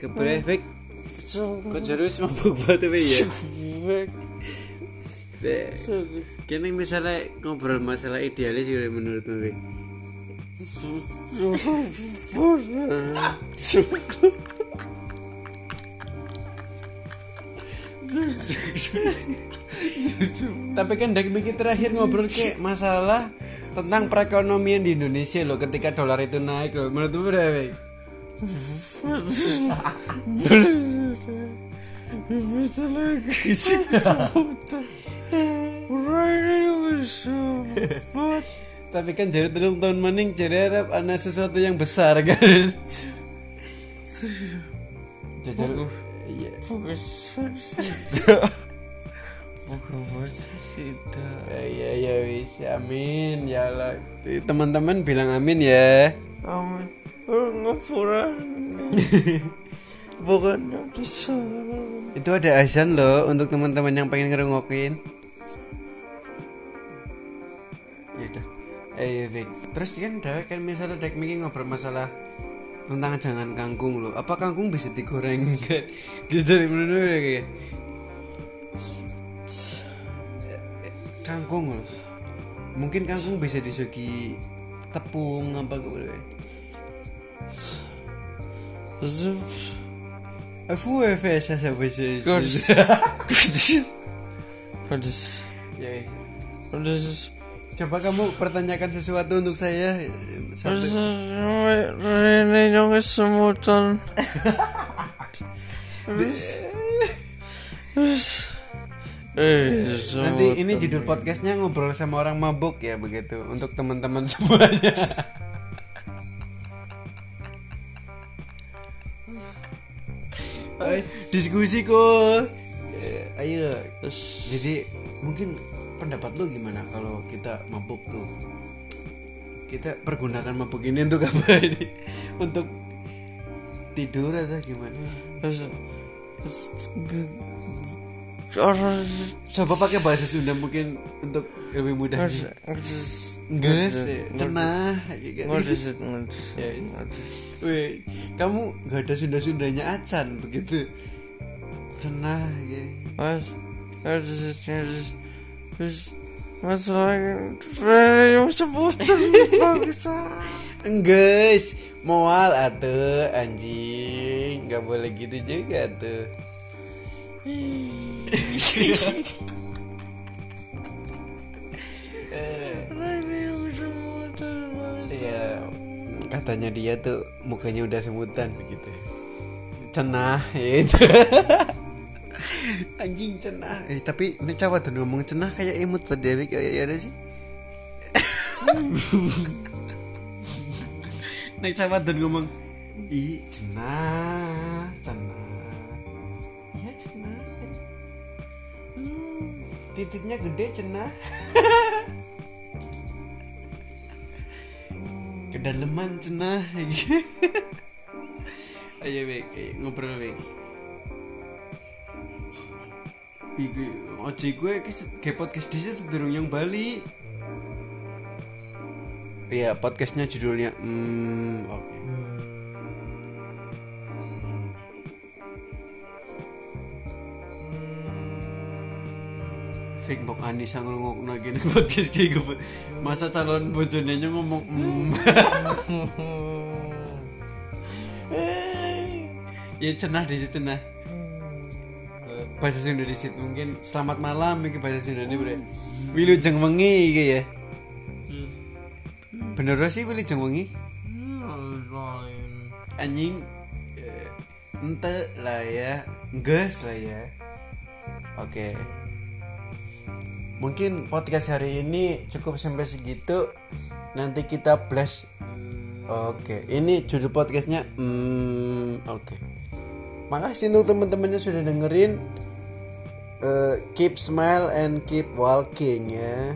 kebrefek kok terus mabuk banget tapi ya? Kini misalnya ngobrol masalah idealis gitu menurutmu Bek? Tapi kan dari mikir terakhir ngobrol ke masalah tentang perekonomian di Indonesia loh ketika dolar itu naik loh. Menurutmu berapa? Tapi kan jadi telung tahun maning jadi harap ada sesuatu yang besar kan. Jajal iya. Bukan sida Ya ya wis amin ya Allah. Teman-teman bilang amin ya. Amin Ngapuran Bukan yang bisa Itu ada azan loh untuk teman-teman yang pengen ngerungokin. Ya udah. Eh iya, Vic. Terus kan udah kan misalnya dek Miki ngobrol masalah tentang jangan kangkung loh. Apa kangkung bisa digoreng kan? Gitu dari menurut gue kayak kangkung loh. Mungkin kangkung bisa disugi tepung apa Zup Aku FS saya bisa. Kudus Kudus Ya. Kudus Coba kamu pertanyakan sesuatu untuk saya. Rene nyong semutan Nanti ini judul podcastnya ngobrol sama orang mabuk ya begitu untuk teman-teman semuanya. diskusi kok. Eh, ayo. Jadi mungkin pendapat lu gimana kalau kita mabuk tuh? Kita pergunakan mabuk ini untuk apa ini? Untuk tidur atau gimana? Orang Coba pakai bahasa Sunda mungkin untuk lebih mudah. Enggak sih, cenah. kan? Ya, ya. Weh, kamu gak ada Sunda-Sundanya acan begitu. Cenah ya. Mas, masalah yang sebutan bagus. Enggak, mual atuh anjing. Gak boleh gitu juga tuh. Iya, katanya dia tuh mukanya udah semutan begitu. Cenah itu. Anjing cenah. Eh tapi ini cawat tuh ngomong cenah kayak imut Dewi kayak ya ada sih. Nek cawat tuh ngomong Ih cenah Cenah Titiknya gede cenah kedalaman cenah ayo ayo, ngobrol bek Iku, ojo gue kayak podcast dia sedurung yang Bali. Iya podcastnya judulnya hmm, oke Fik mbok Anissa ngrungokno gini podcast iki gue. Masa calon bojone nya ngomong mm. ya cenah di situ nah. Bahasa Sunda di situ mungkin selamat malam iki bahasa Sunda ini bre. Wilujeng wengi iki ya. Bener sih wilujeng wengi? Anjing eh, ente lah ya, ges lah ya. Oke. Mungkin podcast hari ini cukup sampai segitu. Nanti kita blast. Oke, ini judul podcastnya. Hmm, oke. Makasih untuk teman-temannya sudah dengerin. Eh, keep smile and keep walking ya.